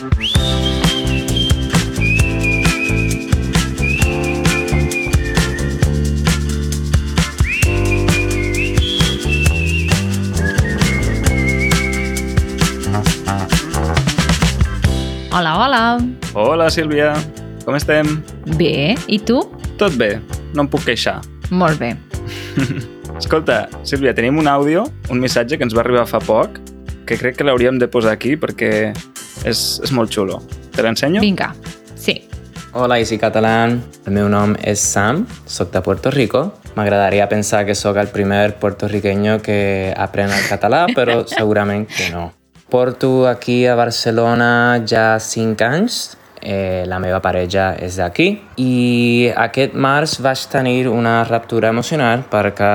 Hola, hola. Hola, Sílvia. Com estem? Bé, i tu? Tot bé, no em puc queixar. Molt bé. Escolta, Sílvia, tenim un àudio, un missatge que ens va arribar fa poc, que crec que l'hauríem de posar aquí perquè és, és molt xulo. Te l'ensenyo? Vinga, sí. Hola, Easy Catalan. El meu nom és Sam, sóc de Puerto Rico. M'agradaria pensar que sóc el primer puertorriqueño que aprèn el català, però segurament que no. Porto aquí a Barcelona ja 5 anys. Eh, la meva parella és d'aquí i aquest març vaig tenir una ruptura emocional perquè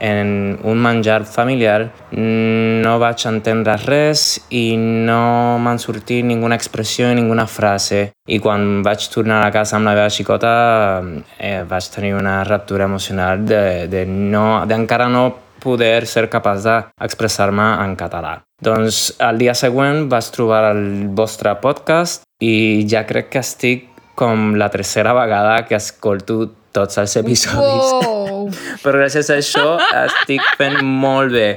en un menjar familiar no vaig entendre res i no m'han sortit ninguna expressió ni ninguna frase. I quan vaig tornar a casa amb la meva xicota eh, vaig tenir una ruptura emocional de, de no, d'encara no poder ser capaç d'expressar-me en català. Doncs el dia següent vaig trobar el vostre podcast i ja crec que estic com la tercera vegada que escolto tots els episodis. Wow. Però gràcies a això estic fent molt bé.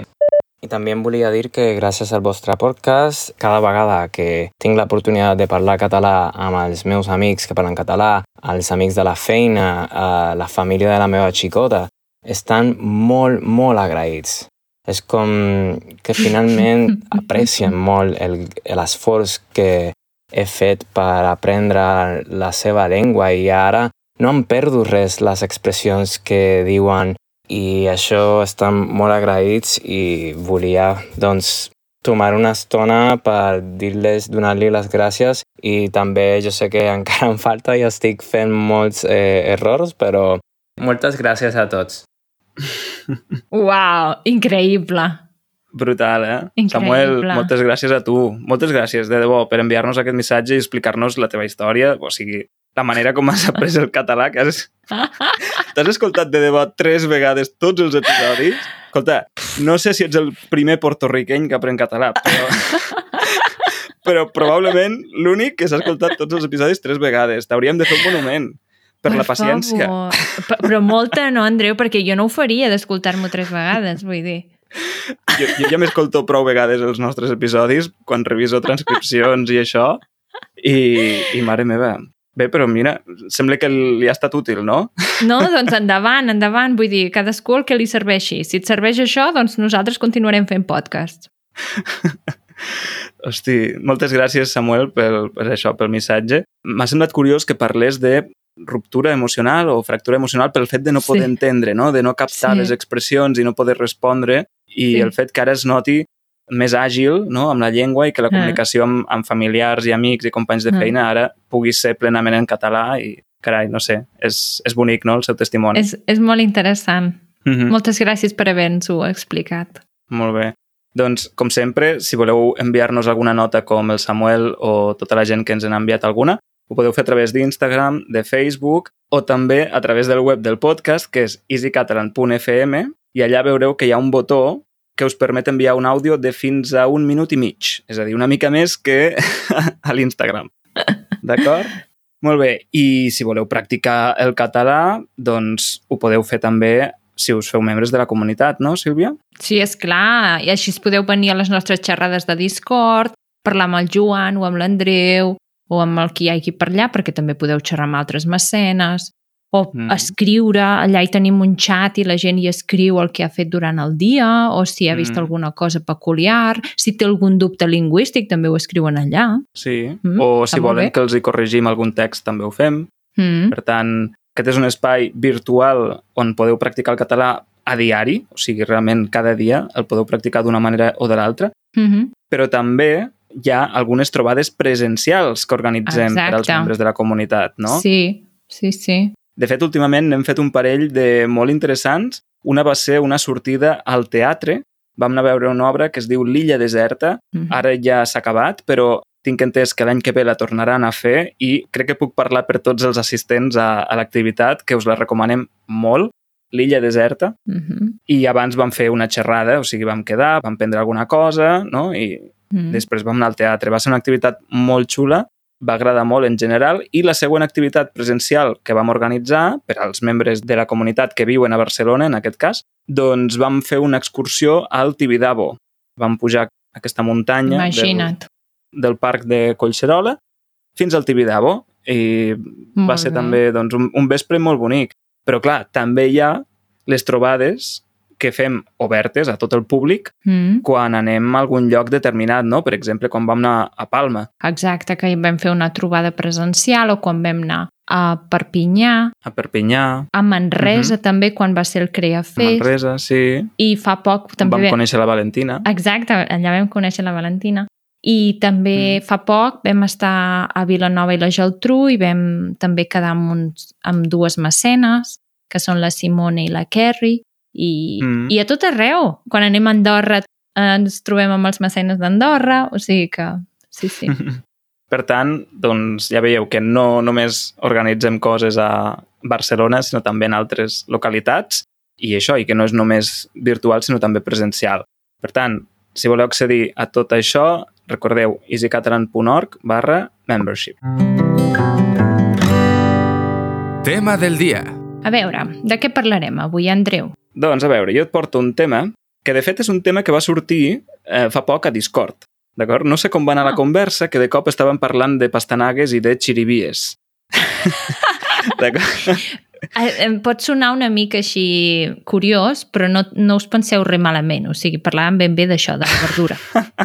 I també em volia dir que gràcies al vostre podcast, cada vegada que tinc l'oportunitat de parlar català amb els meus amics que parlen català, els amics de la feina, eh, la família de la meva xicota, estan molt, molt agraïts. És com que finalment aprecien molt el- l'esforç que he fet per aprendre la seva llengua i ara no em perdo res les expressions que diuen i això estan molt agraïts i volia doncs tomar una estona per dir-les, donar-li les gràcies i també jo sé que encara em falta i estic fent molts eh, errors, però moltes gràcies a tots. Uau, increïble. Brutal, eh? Increïble. Samuel, moltes gràcies a tu. Moltes gràcies, de debò, per enviar-nos aquest missatge i explicar-nos la teva història. O sigui, la manera com has après el català, que has... T'has escoltat de debò tres vegades tots els episodis? Escolta, no sé si ets el primer portorriqueny que aprèn català, però... però probablement l'únic que s'ha escoltat tots els episodis tres vegades. T'hauríem de fer un monument per, la paciència. Favor. Però molta no, Andreu, perquè jo no ho faria d'escoltar-m'ho tres vegades, vull dir. Jo, jo ja m'escolto prou vegades els nostres episodis quan reviso transcripcions i això i, i mare meva. Bé, però mira, sembla que li ha estat útil, no? No, doncs endavant, endavant, vull dir, cadascú el que li serveixi. Si et serveix això, doncs nosaltres continuarem fent podcast. Hosti, moltes gràcies, Samuel, pel, per això, pel missatge. M'ha semblat curiós que parlés de ruptura emocional o fractura emocional pel fet de no poder Sí. entendre, no? de no captar Sí. les expressions i no poder respondre i Sí. el fet que ara es noti més àgil no? amb la llengua i que la Ah. comunicació amb, amb familiars i amics i companys de Ah. feina ara pugui ser plenament en català i, carai, no sé, és, és bonic, no?, el seu testimoni. És, és molt interessant. Mhm. Moltes gràcies per haver-nos-ho explicat. Molt bé. Doncs, com sempre, si voleu enviar-nos alguna nota com el Samuel o tota la gent que ens n'ha enviat alguna, ho podeu fer a través d'Instagram, de Facebook o també a través del web del podcast, que és easycatalan.fm i allà veureu que hi ha un botó que us permet enviar un àudio de fins a un minut i mig, és a dir, una mica més que a l'Instagram. D'acord? Molt bé, i si voleu practicar el català, doncs ho podeu fer també si us feu membres de la comunitat, no, Sílvia? Sí, és clar. I així podeu venir a les nostres xerrades de Discord, parlar amb el Joan o amb l'Andreu o amb el qui hi hagi per allà, perquè també podeu xerrar amb altres mecenes o Mm. escriure, allà hi tenim un xat i la gent hi escriu el que ha fet durant el dia o si ha vist Mm. alguna cosa peculiar, si té algun dubte lingüístic també ho escriuen allà. Sí, Mm, o si volen bé. que els hi corregim algun text també ho fem. Mm. Per tant, aquest és un espai virtual on podeu practicar el català a diari, o sigui, realment cada dia el podeu practicar d'una manera o de l'altra, Mm -hmm. però també hi ha algunes trobades presencials que organitzem per als Exacte. membres de la comunitat, no? Sí, sí, sí. De fet, últimament n'hem fet un parell de molt interessants. Una va ser una sortida al teatre. Vam anar a veure una obra que es diu L'illa deserta. Mm -hmm. Ara ja s'ha acabat, però tinc entès que l'any que ve la tornaran a fer i crec que puc parlar per tots els assistents a, a l'activitat, que us la recomanem molt, l'illa deserta, Mm -hmm. i abans vam fer una xerrada, o sigui, vam quedar, vam prendre alguna cosa, no? I, Mm. després vam anar al teatre. Va ser una activitat molt xula, va agradar molt en general i la següent activitat presencial que vam organitzar per als membres de la comunitat que viuen a Barcelona, en aquest cas, doncs vam fer una excursió al Tibidabo. Vam pujar aquesta muntanya del, Imagina't. del parc de Collserola fins al Tibidabo i va Molt ser bé. també doncs, un, un vespre molt bonic. Però clar, també hi ha les trobades que fem obertes a tot el públic Mm. quan anem a algun lloc determinat, no? Per exemple, quan vam anar a Palma, Exacte, que vam fer una trobada presencial o quan vam anar a Perpinyà, a Perpinyà, a Manresa també, quan va ser el Crea a Fest, Manresa, sí. i fa poc també... vam vam- conèixer la Valentina. Exacte, allà vam conèixer la Valentina. I també Mm. fa poc vam estar a Vilanova i la Geltrú i vam també quedar amb, uns, amb dues mecenes, que són la Simone i la Kerry, i, Mm. i a tot arreu. Quan anem a Andorra eh, ens trobem amb els mecenes d'Andorra, o sigui que sí, sí. Per tant, doncs ja veieu que no només organitzem coses a Barcelona, sinó també en altres localitats, i això, i que no és només virtual, sinó també presencial. Per tant, si voleu accedir a tot això, recordeu easycatalan.org barra membership. Tema del dia. A veure, de què parlarem avui, Andreu? Doncs, a veure, jo et porto un tema que, de fet, és un tema que va sortir eh, fa poc a Discord. D'acord? No sé com va anar la Ah. conversa, que de cop estàvem parlant de pastanagues i de xiribies. D'acord? Eh, Em pot sonar una mica així curiós, però no, no us penseu res malament. O sigui, parlàvem ben bé d'això, de la verdura.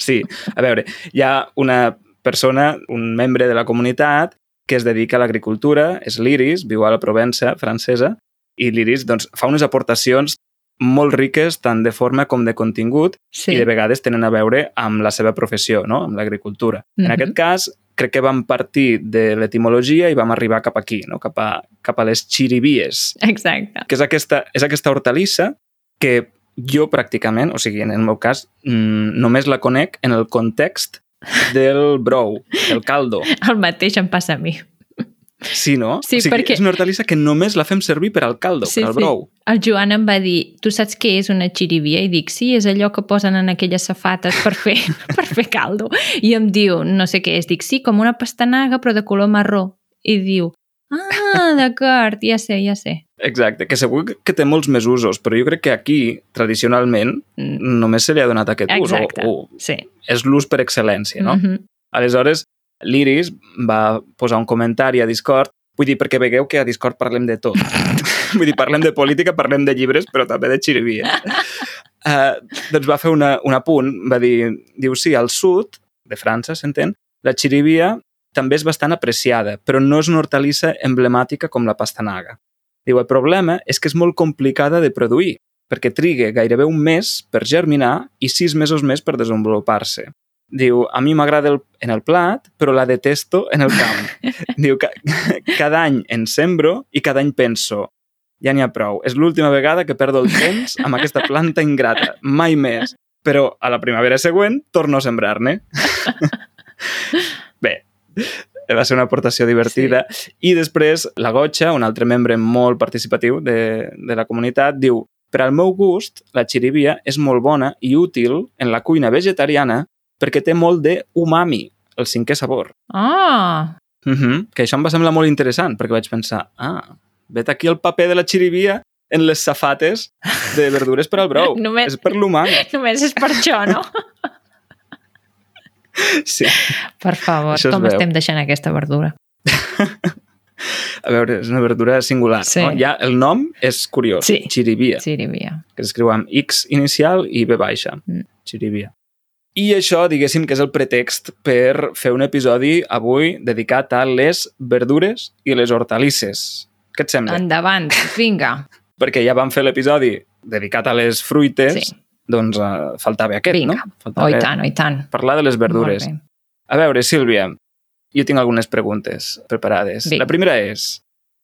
Sí, a veure, hi ha una persona, un membre de la comunitat que es dedica a l'agricultura, és l'Iris, viu a la Provença francesa, i l'Iris doncs, fa unes aportacions molt riques tant de forma com de contingut Sí. i de vegades tenen a veure amb la seva professió, no? amb l'agricultura. En Mhm. aquest cas, crec que vam partir de l'etimologia i vam arribar cap aquí, no? cap, a, cap a les xiribies, Exacte. que és aquesta, és aquesta hortalissa que jo pràcticament, o sigui, en el meu cas, mmm, només la conec en el context del brou, del caldo. El mateix em passa a mi. Sí, no? Sí, o sigui, perquè- és una hortalissa que només la fem servir per al caldo, Sí, per al sí. brou. El Joan em va dir, tu saps què és una xirivia? I dic, sí, és allò que posen en aquelles safates per fer, per fer caldo. I em diu, no sé què és, dic, sí, com una pastanaga però de color marró. I diu, ah, d'acord, ja sé, ja sé. Exacte, que segur que té molts més usos, però jo crec que aquí, tradicionalment, Mm, només se li ha donat aquest Exacte, ús. O, o sí. és l'ús per excel·lència, no? Mhm. Aleshores, l'Iris va posar un comentari a Discord, vull dir, perquè vegueu que a Discord parlem de tot. vull dir, parlem de política, parlem de llibres, però també de xirivies. Uh, doncs va fer una, un apunt, va dir, diu, sí, al sud de França, s'entén, la xirivia també és bastant apreciada, però no és una hortalissa emblemàtica com la pastanaga. Diu, el problema és que és molt complicada de produir, perquè triga gairebé un mes per germinar i sis mesos més per desenvolupar-se. Diu, a mi m'agrada en el plat, però la detesto en el camp. Diu, ca cada any en sembro i cada any penso, ja n'hi ha prou, és l'última vegada que perdo el temps amb aquesta planta ingrata, mai més. Però a la primavera següent torno a sembrar-ne. Bé, va ser una aportació divertida. Sí. I després la Gotxa, un altre membre molt participatiu de, de la comunitat, diu per al meu gust, la xirivia és molt bona i útil en la cuina vegetariana perquè té molt de umami, el cinquè sabor. Ah, Uh -huh. Que això em va semblar molt interessant, perquè vaig pensar, ah, vet aquí el paper de la xirivia en les safates de verdures per al brou. Només- És per l'umami. només és per això, no? Sí. Per favor, Això com estem deixant aquesta verdura? A veure, és una verdura singular. Sí. No? Ja el nom és curiós. Sí. Xirivia. Xirivia. que s'escriu amb X inicial i B baixa, Mm. xirivia. I això, diguéssim, que és el pretext per fer un episodi avui dedicat a les verdures i les hortalisses. Què et sembla? Endavant, vinga. Perquè ja vam fer l'episodi dedicat a les fruites, Sí. doncs uh, faltava aquest, Vinga. no? Faltava Oh, i tant, oh, i tant. parlar de les verdures. A veure, Sílvia, jo tinc algunes preguntes preparades. Vinga. La primera és,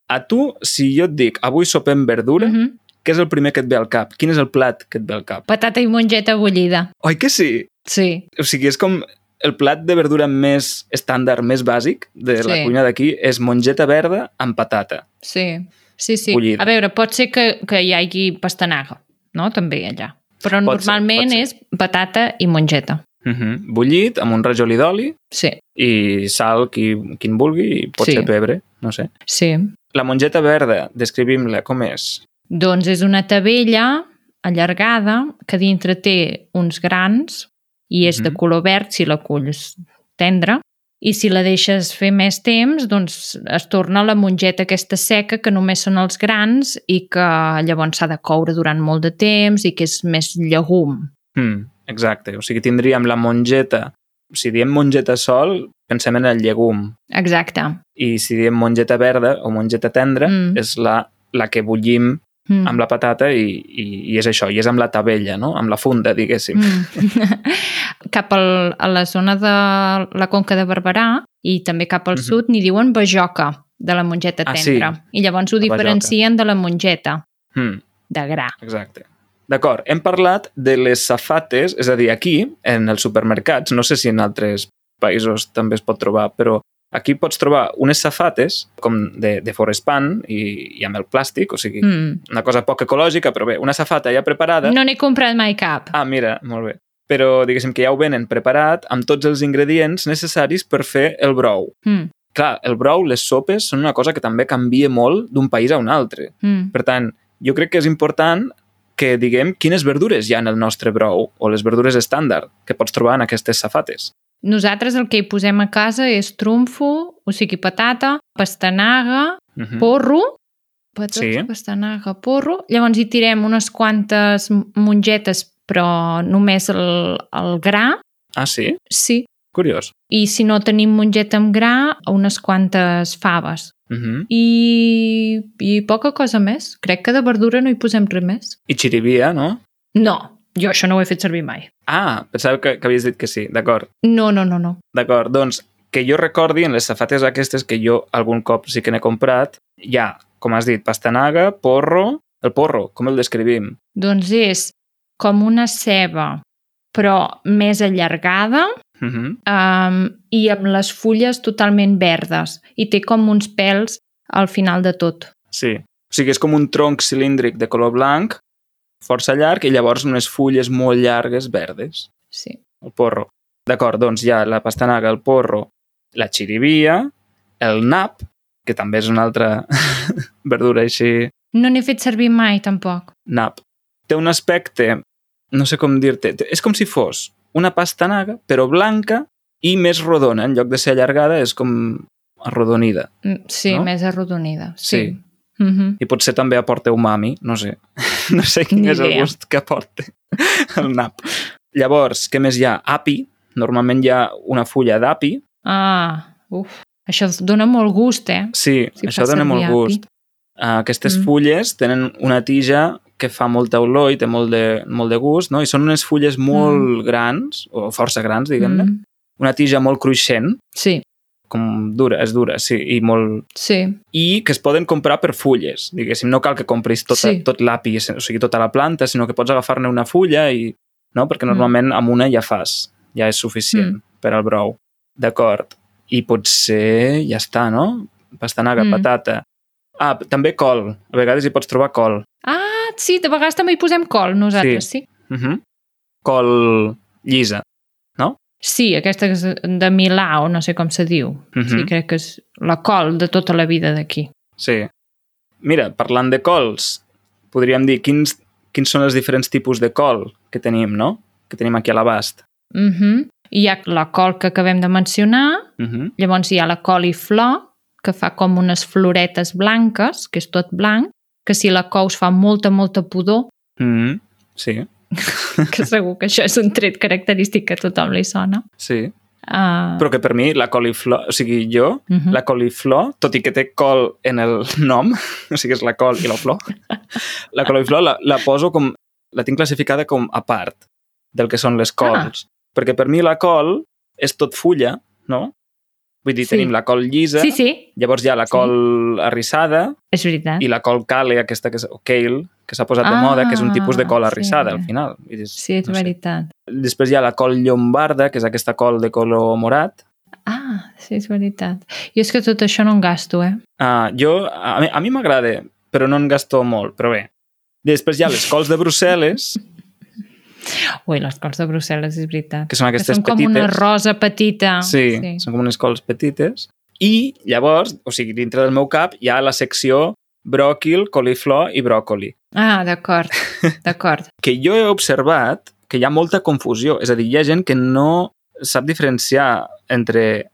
a tu, si jo et dic avui sopem verdura, Mhm. què és el primer que et ve al cap? Quin és el plat que et ve al cap? Patata i mongeta bullida. Oi que sí? Sí, O sigui, és com el plat de verdura més estàndard, més bàsic de la Sí. cuina d'aquí, és mongeta verda amb patata. sí. Sí, sí. Bullida. A veure, pot ser que, que hi hagi pastanaga, no? També allà. Però Pot ser, normalment pot ser. és patata i mongeta. Uh -huh. Bullit, amb un rajolí d'oli Sí, i sal, qui, qui en vulgui, i pot Sí. ser pebre, no sé. sí. La mongeta verda, descrivim-la, com és? Doncs és una tabella allargada que dintre té uns grans i és de Mhm. color verd si la culls tendra i si la deixes fer més temps doncs es torna la mongeta aquesta seca que només són els grans i que llavors s'ha de coure durant molt de temps i que és més llegum. Mm, exacte, o sigui, tindríem la mongeta... Si diem mongeta sol, pensem en el llegum. Exacte. I si diem mongeta verda o mongeta tendra, Mm. mm. és la, la que bullim Mm. amb la patata i, i, i és això, i és amb la tabella, no? amb la funda, diguéssim. Mm. cap al, a la zona de la Conca de Barberà i també cap al Mhm. sud n'hi diuen bajoca de la mongeta Ah, sí. tendra. I llavors ho diferencien de la mongeta Mm, de gra. exacte. D'acord, hem parlat de les safates, és a dir, aquí, en els supermercats, no sé si en altres països també es pot trobar, però aquí pots trobar unes safates com de, de Forespan i, i amb el plàstic, o sigui, mm. Mm. una cosa poc ecològica, però bé, una safata ja preparada. No n'he comprat mai cap. Ah, mira, molt bé. Però diguéssim que ja ho venen preparat amb tots els ingredients necessaris per fer el brou. Mm. Clar, el brou, les sopes, són una cosa que també canvia molt d'un país a un altre. Mm. Per tant, jo crec que és important que diguem quines verdures hi ha en el nostre brou o les verdures estàndard que pots trobar en aquestes safates. Nosaltres el que hi posem a casa és trumfo, o sigui, patata, pastanaga, Uh -huh. porro, patata, Sí. pastanaga, porro. Llavors hi tirem unes quantes mongetes, però només el, el gra. Ah, sí? Sí. Curiós. I si no tenim mongeta amb gra, unes quantes faves. Uh -huh. I, I poca cosa més. Crec que de verdura no hi posem res més. I xirivia, no? No, jo això no ho he fet servir mai. Ah, pensava que, que havies dit que sí. D'acord. No, no, no, no. D'acord, doncs que jo recordi en les safates aquestes que jo algun cop sí que n'he comprat, hi ha, com has dit, pastanaga, porro... El porro, com el descrivim? Doncs és com una ceba, però més allargada Uh -huh. um, i amb les fulles totalment verdes i té com uns pèls al final de tot. Sí. O sigui, és com un tronc cilíndric de color blanc, força llarg, i llavors unes fulles molt llargues verdes. Sí. El porro. D'acord, doncs hi ha la pastanaga, el porro, la xirivia, el nap, que també és una altra verdura així, No n'he fet servir mai, tampoc. nap. Té un aspecte, no sé com dir-te, és com si fos una pastanaga, però blanca i més rodona. En lloc de ser allargada, és com arrodonida. Mm, Sí, no? més arrodonida. Sí. Sí. Mm -hmm. I potser també aporta umami, no sé. no sé quin Ni és el idea. gust que aporta el nap. Llavors, què més hi ha? Api. Normalment hi ha una fulla d'api. Ah, uf. Això dona molt gust, eh? Sí, Si això dona molt api. gust. Uh, aquestes Mm. fulles tenen una tija que fa molta olor i té molt de, molt de gust, no? I són unes fulles molt mm. grans, o força grans, diguem-ne. Mm. Una tija molt cruixent, Sí, com dura, és dura, sí, i molt... sí. I que es poden comprar per fulles, diguéssim. No cal que compris tota, Sí. tot l'api, o sigui, tota la planta, sinó que pots agafar-ne una fulla i... No? Perquè Mm. normalment amb una ja fas, ja és suficient Mm. mm. per al brou. D'acord. I potser ja està, no? Pastanaga, Mm. mm. patata. Ah, també col. A vegades hi pots trobar col. Ah, sí, de vegades també hi posem col, nosaltres, sí. Sí, Uh -huh. Col llisa. Sí aquesta és de Milà, o no sé com se diu. Uh -huh. Sí, crec que és la col de tota la vida d'aquí. Sí. Mira, parlant de cols, podríem dir quins, quins són els diferents tipus de col que tenim, no? Que tenim aquí a l'abast. Uh -huh. Hi ha la col que acabem de mencionar, Uh -huh. llavors hi ha la coliflor, que fa com unes floretes blanques, que és tot blanc, que si la cous fa molta, molta pudor, Mm -hmm. Sí, que segur que això és un tret característic que a tothom li sona. sí. Uh, Però que per mi la coliflor, o sigui, jo, uh -huh. la coliflor, tot i que té col en el nom, o sigui, és la col i la flor, la coliflor la, la poso com, la tinc classificada com a part del que són les cols. Perquè per mi la col és tot fulla, no? Vull dir, Sí. tenim la col llisa, Sí, sí, llavors hi ha la Sí. col arrissada és veritat. i la col kale, aquesta que és, o kale, que s'ha posat de moda, que és un tipus de col Ah, arrissada, sí. al final. Dius, Sí, és no sé. veritat. Després hi ha la col llombarda, que és aquesta col de color morat. Ah, sí, és veritat. Jo és que tot això no en gasto, eh? Uh, jo, a mi m'agrada, però no en gasto molt, però bé. Després hi ha les cols de Brussel·les, Ui, les cols de Brussel·les, és veritat. Que són aquestes són com petites. una rosa petita. Sí, sí, són com unes cols petites. I llavors, o sigui, dintre del meu cap hi ha la secció bròquil, coliflor i bròcoli. Ah, d'acord, d'acord. Que jo he observat que hi ha molta confusió. És a dir, hi ha gent que no sap diferenciar entre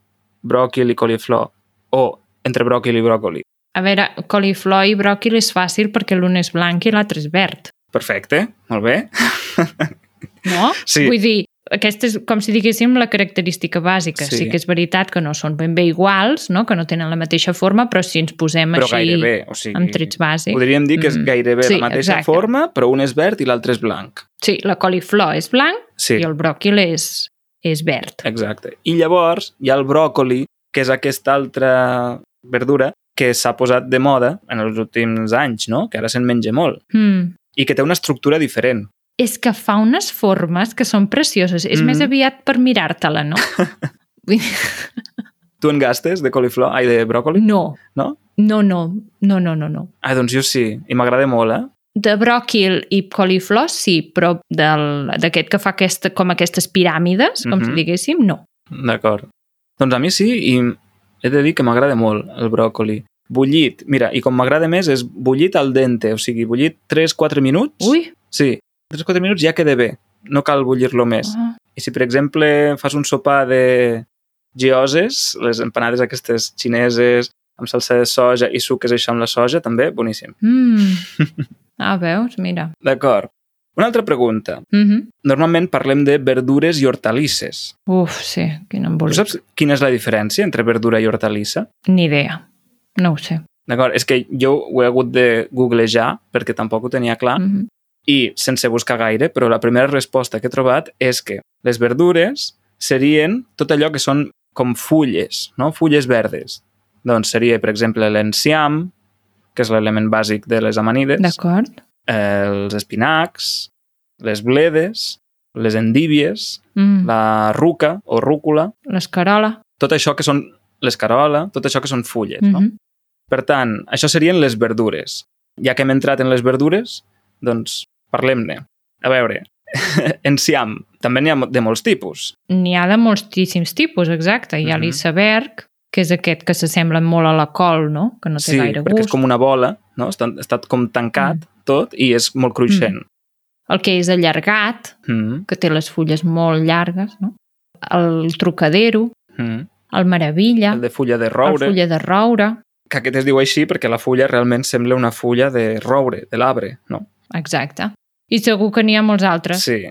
bròquil i coliflor o entre bròquil i bròcoli. A veure, coliflor i bròquil és fàcil perquè l'un és blanc i l'altre és verd. Perfecte, molt bé. No? Sí. Vull dir, aquesta és com si diguéssim la característica bàsica. Sí. Sí. que és veritat que no són ben bé iguals, no? que no tenen la mateixa forma, però si ens posem Però així gairebé, o sigui... amb trets bàsics... Podríem dir que és Mm. gairebé Sí, la mateixa exacte. forma, però un és verd i l'altre és blanc. Sí, la coliflor és blanc Sí, i el bròquil és, és verd. exacte. I llavors hi ha el bròcoli, que és aquesta altra verdura que s'ha posat de moda en els últims anys, no? que ara se'n menja molt, Mm. i que té una estructura diferent. És que fa unes formes que són precioses. És Mm. més aviat per mirar-te-la, no? Tu en gastes de coliflor? Ai, de bròcoli? no. No? No, no, no, no, no, no. Ah, doncs jo sí, i m'agrada molt, eh? De bròquil i coliflor sí, però del- d'aquest que fa aquesta, com aquestes piràmides, com Mhm. si diguéssim, no. D'acord. Doncs a mi sí, i he de dir que m'agrada molt el bròcoli. Bullit, mira, i com m'agrada més és bullit al dente, o sigui, bullit 3-4 minuts. Ui! Sí, 3-4 minuts ja queda bé, no cal bullir-lo més. Ah, I si, per exemple, fas un sopar de gioses, les empanades aquestes xineses, amb salsa de soja i suques això amb la soja, també, boníssim. mm. ah, veus? Mira. D'acord. Una altra pregunta. Mm -hmm. Normalment parlem de verdures i hortalisses. Uf, sí, quin embolic. saps quina és la diferència entre verdura i hortalissa? Ni idea. No ho sé. D'acord, és que jo ho he hagut de googlejar perquè tampoc ho tenia clar Mm -hmm. I sense buscar gaire, però la primera resposta que he trobat és que les verdures serien tot allò que són com fulles, no? fulles verdes. Doncs seria, per exemple, l'enciam, que és l'element bàsic de les amanides, D'acord. els espinacs, les bledes, les endívies, Mm. la ruca o rúcula, L'escarola. tot això que són l'escarola, tot això que són fulles, Mm no? -hmm. Per tant, això serien les verdures. Ja que hem entrat en les verdures, doncs parlem-ne. A veure, enciam, també n'hi ha de molts tipus. N'hi ha de moltíssims tipus, exacte. Hi ha Mhm. l'iceberg, que és aquest que s'assembla molt a la col, no? Que no té sí, gaire perquè gust. és com una bola, no? Està, està com tancat Mm. tot i és molt cruixent. El que és allargat, Mm. que té les fulles molt llargues, no? El trocadero, Mm. el meravilla, El de fulla de el roure, fulla de roure, que aquest es diu així perquè la fulla realment sembla una fulla de roure, de l'arbre, no? exacte. I segur que n'hi ha molts altres. Sí.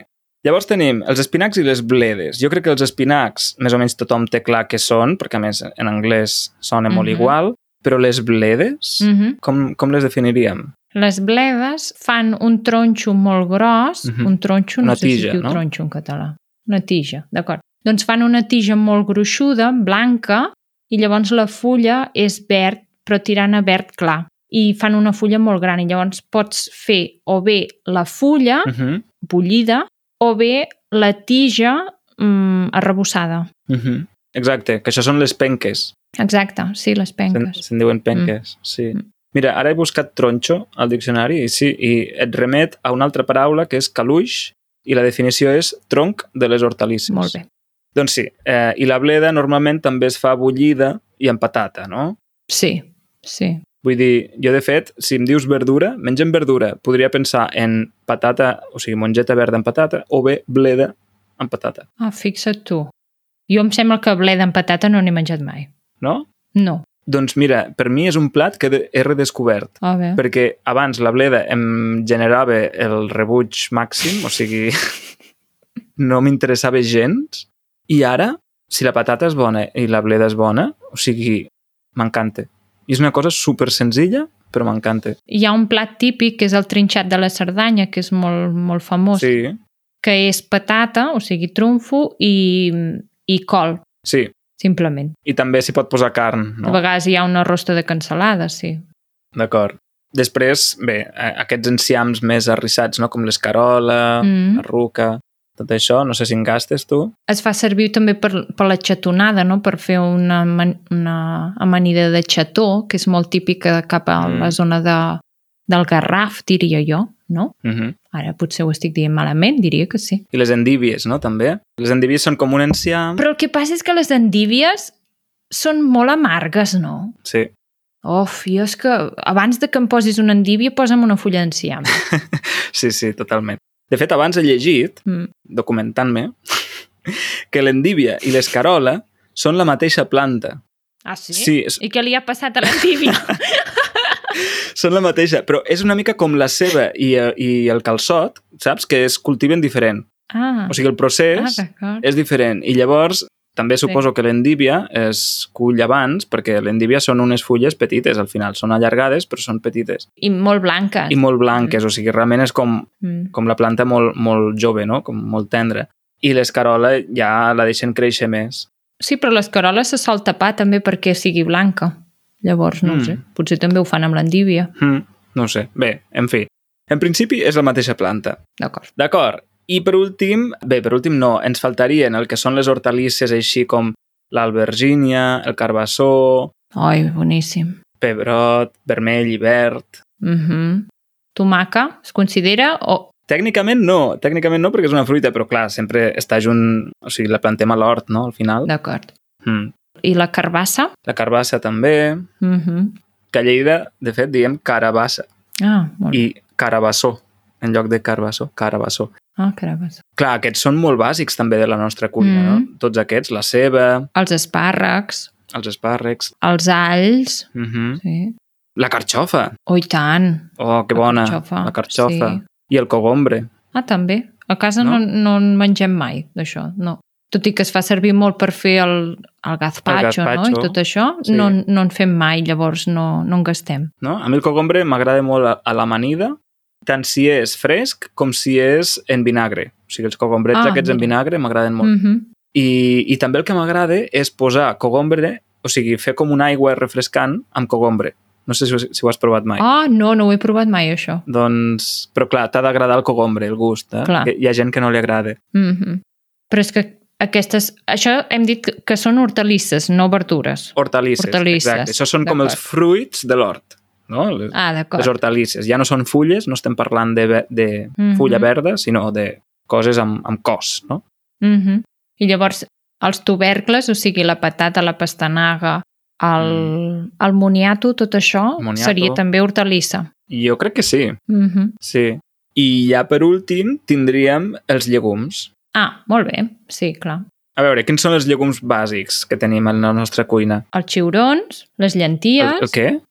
Llavors tenim els espinacs i les bledes. Jo crec que els espinacs, més o menys tothom té clar què són, perquè a més en anglès sona molt Mhm. igual, però les bledes, Mhm. com, com les definiríem? Les bledes fan un tronxo molt gros, Mhm. un tronxo, no Una sé si tija, es diu no? tronxo en català. Una tija, d'acord. Doncs fan una tija molt gruixuda, blanca, i llavors la fulla és verd, però tirant a verd clar. I fan una fulla molt gran, i llavors pots fer o bé la fulla Uh -huh. bullida o bé la tija mm, arrebossada. Uh -huh. Exacte, que això són les penques. Exacte, sí, les Se'n penques. se diuen penques, sí. Mm. Mira, ara he buscat tronxo al diccionari i sí, i et remet a una altra paraula que és caluix i la definició és tronc de les hortalisses. Molt bé. Doncs sí, eh, i la bleda normalment també es fa bullida i amb patata, no? Sí, sí. Vull dir, jo de fet, si em dius verdura, mengem verdura. Podria pensar en patata, o sigui, mongeta verda amb patata, o bé bleda amb patata, Ah, fixa't tu. Jo em sembla que bleda amb patata no n'he menjat mai. no? No. Doncs mira, per mi és un plat que he redescobert, A veure. perquè abans la bleda em generava el rebuig màxim, o sigui, no m'interessava gens, i ara, si la patata és bona i la bleda és bona, o sigui, m'encanta. I és una cosa super senzilla, però m'encanta. Hi ha un plat típic que és el trinxat de la Cerdanya, que és molt, molt famós, Sí, que és patata, o sigui, trumfo i, i col, sí. simplement. I també s'hi pot posar carn, No. A vegades hi ha una rosta de cansalada, sí. D'acord. Després, bé, aquests enciams més arrissats, no? com l'escarola, Mm. la ruca, tot això, no sé si en gastes tu. Es fa servir també per, per la xatonada, no? per fer una, una amanida de xató, que és molt típica cap a Mm. la zona de, del Garraf, diria jo. no? Uh -huh. Ara potser ho estic dient malament, diria que sí. I les endívies, no? També. Les endívies són com un enciam. Però el que passa és que les endívies són molt amargues, no? Sí. Uf, jo és que abans de que em posis una endívia, posa'm una fulla d'enciam. Sí, sí, totalment. De fet, abans he llegit, Mm. documentant-me, que l'endívia i l'escarola són la mateixa planta. Ah, sí? Sí, és- I què li ha passat a l'endívia? Són la mateixa, però és una mica com la ceba i, eh, i el calçot, saps? Que es cultiven diferent. ah, O sigui, el procés ah és diferent. I llavors, també suposo que l'endívia es cull abans, perquè l'endívia són unes fulles petites, al final. Són allargades, però són petites. I molt blanques. I molt blanques, o sigui, realment és com, Mm. com la planta molt, molt jove, no? Com molt tendra. I l'escarola ja la deixen créixer més. Sí, però l'escarola se sol tapar també perquè sigui blanca. Llavors, no Mm. mm. sé, potser també ho fan amb l'endívia. Mm, no sé. Bé, en fi. En principi és la mateixa planta. D'acord. D'acord. I per últim, bé, per últim no, ens faltarien el que són les hortalisses així com l'albergínia, el carbassó, Ai, boníssim. pebrot, vermell i verd. Mm -hmm. Tomaca es considera o... Tècnicament no, tècnicament no perquè és una fruita, però clar, sempre està junt, o sigui, la plantem a l'hort, no?, al final. D'acord. Mm. I la carbassa? La carbassa també, Mm -hmm. que a Lleida, de fet, diem carabassa Ah, molt bé. i carabassó, en lloc de carbassó, carabassó. Ah, carbassa. Clar, aquests són molt bàsics també de la nostra cuina, Mm. no? Tots aquests, la ceba, Els espàrrecs, els espàrrecs, els alls... uh -huh. Sí. la carxofa, Oh, i tant. oh, que La bona, carxofa, la carxofa, sí. i el cogombre. Ah, també. A casa No? no, no en mengem mai, d'això, no. Tot i que es fa servir molt per fer el, el gazpacho, El no? gazpacho, I tot això, sí. no, no en fem mai, llavors no, no en gastem. No? A mi el cogombre m'agrada molt a, a l'amanida, tant si és fresc com si és en vinagre. O sigui, els cogombrets Ah, aquests en mira. vinagre m'agraden molt. Mm -hmm. I, I també el que m'agrada és posar cogombre, o sigui, fer com una aigua refrescant amb cogombre. No sé si, si ho has provat mai. Ah, no, no ho he provat mai, això. Doncs, però clar, t'ha d'agradar el cogombre, el gust. Eh? Clar. Hi ha gent que no li agrada. Mm -hmm. Però és que aquestes... Això hem dit que- són hortalisses, no verdures. Hortalisses, Hortalisses, exacte. Això són com els fruits de l'hort. No? Les, Ah, les hortalisses. Ja no són fulles, no estem parlant de, de Mhm. fulla verda, sinó de coses amb, amb cos, no? Mm -hmm. I llavors, els tubercles, o sigui, la patata, la pastanaga, el, mm. el moniato, tot això, Moniato. seria també hortalissa. Jo crec que sí, Mm -hmm. sí. I ja per últim tindríem els llegums. Ah, molt bé, sí, clar. A veure, quins són els llegums bàsics que tenim en la nostra cuina? Els xiurons, les llenties... El, el què?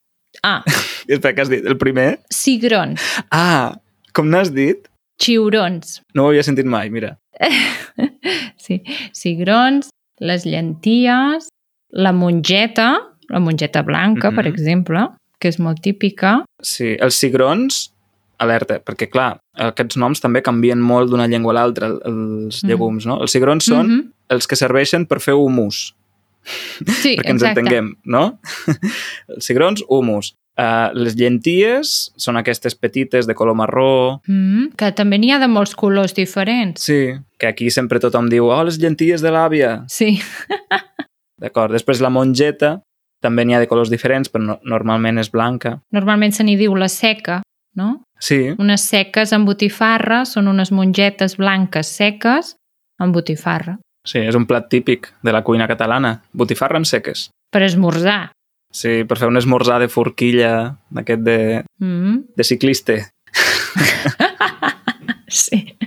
Ah, Espera, què has dit? El primer? cigrons, Ah, com n'has dit? xiurons. No ho havia sentit mai, mira. sí, cigrons, les llenties, la mongeta, la mongeta blanca, mm -hmm. per Mhm. exemple, que és molt típica. Sí, els cigrons, alerta, perquè clar, aquests noms també canvien molt d'una llengua a l'altra, el- els Mhm. llegums, no? Els cigrons són Mm -hmm. els que serveixen per fer humus, Sí, perquè ens exacte. entenguem, no? els cigrons, humus. Uh, les llenties són aquestes petites de color marró, Mm. Que també n'hi ha de molts colors diferents. sí, que aquí sempre tothom diu oh, les llenties de l'àvia, Sí. d'acord. Després la mongeta, també n'hi ha de colors diferents, però no, normalment és blanca. Normalment se n'hi diu la seca, no? Sí, Unes seques amb botifarra són unes mongetes blanques seques amb botifarra. Sí, és un plat típic de la cuina catalana, botifarra amb seques. Per esmorzar. Sí, per fer un esmorzar de forquilla, d'aquest de, Mm -hmm. de ciclista. Sí. sí.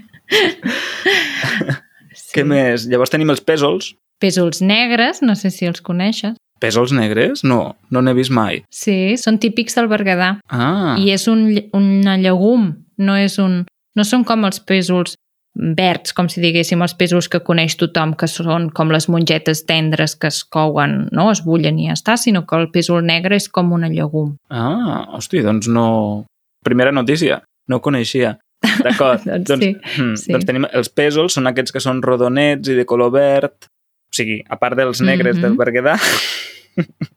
Què més? Llavors tenim els pèsols. Pèsols negres, no sé si els coneixes. Pèsols negres? No, no n'he vist mai. Sí, són típics del Berguedà. Ah, I és un, una llegum, no és un... No són com els pèsols verds, com si diguéssim els pèsols que coneix tothom, que són com les mongetes tendres que es couen, no? es bullen i ja està, sinó que el pèsol negre és com una llegum. ah, hosti, doncs no... Primera notícia, no ho coneixia. D'acord, Doncs doncs, sí, hmm, sí. doncs tenim els pèsols, són aquests que són rodonets i de color verd, o sigui, a part dels negres Mhm. del Berguedà,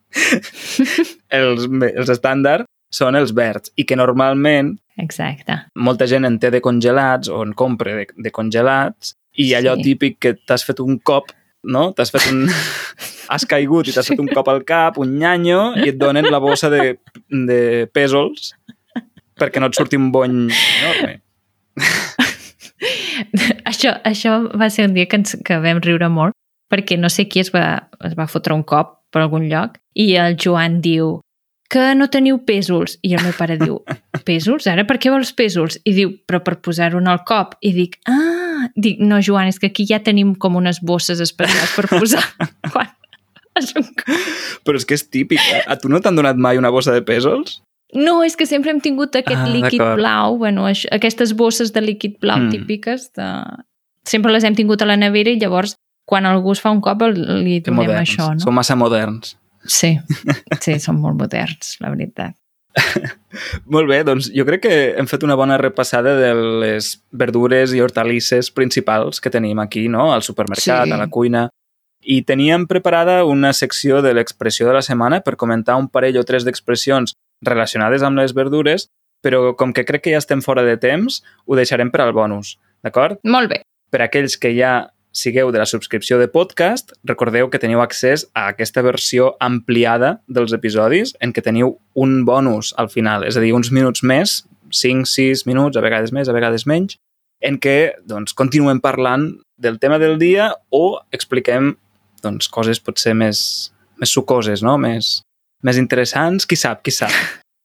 els, els estàndards són els verds i que normalment Exacte. molta gent en té de congelats o en compra de, de congelats i allò Sí. típic que t'has fet un cop, no? T'has fet un... has caigut i t'has fet un cop al cap, un nyanyo, i et donen la bossa de, de pèsols perquè no et surti un bony enorme. això, això va ser un dia que, ens, que vam riure molt, perquè no sé qui es va, es va fotre un cop per algun lloc i el Joan diu que no teniu pèsols. I el meu pare diu, pèsols? Ara per què vols pèsols? I diu, però per posar-ho en el cop. I dic, ah, dic, no, Joan, és que aquí ja tenim com unes bosses especials per posar. Quan? és un cop. Però és que és típic, eh? A tu no t'han donat mai una bossa de pèsols? No, és que sempre hem tingut aquest Ah, líquid blau, bueno, això, aquestes bosses de líquid blau Mm. típiques, de... sempre les hem tingut a la nevera i llavors quan algú es fa un cop li donem moderns. això, no? Són massa moderns. Sí, sí, són molt moderns, la veritat. Molt bé, doncs jo crec que hem fet una bona repassada de les verdures i hortalisses principals que tenim aquí, no? Al supermercat, Sí. a la cuina. I teníem preparada una secció de l'expressió de la setmana per comentar un parell o tres d'expressions relacionades amb les verdures, però com que crec que ja estem fora de temps, ho deixarem per al bonus, d'acord? Molt bé. Per aquells que ja sigueu de la subscripció de podcast, recordeu que teniu accés a aquesta versió ampliada dels episodis en què teniu un bonus al final, és a dir, uns minuts més, 5, 6 minuts, a vegades més, a vegades menys, en què doncs, continuem parlant del tema del dia o expliquem doncs, coses potser més, més sucoses, no? més, més interessants, qui sap, qui sap.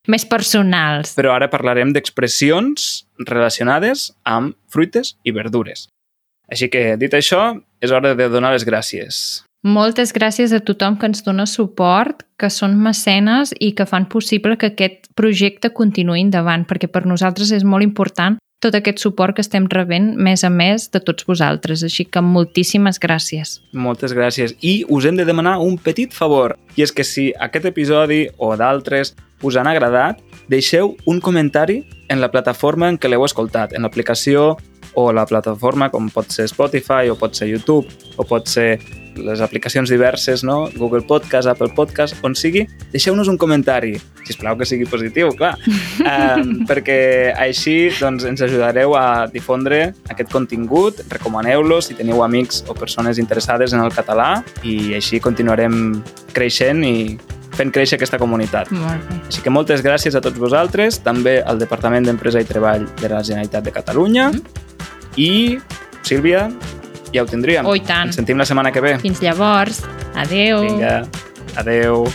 Més personals. Però ara parlarem d'expressions relacionades amb fruites i verdures. Així que, dit això, és hora de donar les gràcies. Moltes gràcies a tothom que ens dona suport, que són mecenes i que fan possible que aquest projecte continuï endavant, perquè per nosaltres és molt important tot aquest suport que estem rebent mes a mes de tots vosaltres. Així que moltíssimes gràcies. Moltes gràcies. I us hem de demanar un petit favor, i és que si aquest episodi o d'altres us han agradat, deixeu un comentari en la plataforma en què l'heu escoltat, en l'aplicació o la plataforma com pot ser Spotify o pot ser YouTube o pot ser les aplicacions diverses, no? Google Podcast, Apple Podcast, on sigui, deixeu-nos un comentari, si plau que sigui positiu, clar, um, perquè així doncs, ens ajudareu a difondre aquest contingut, recomaneu-lo si teniu amics o persones interessades en el català i així continuarem creixent i fent créixer aquesta comunitat. Així que moltes gràcies a tots vosaltres, també al Departament d'Empresa i Treball de la Generalitat de Catalunya i, Sílvia, ja ho tindríem. Oh, tant. Ens sentim la setmana que ve. Fins llavors. Adeu. Vinga, adeu.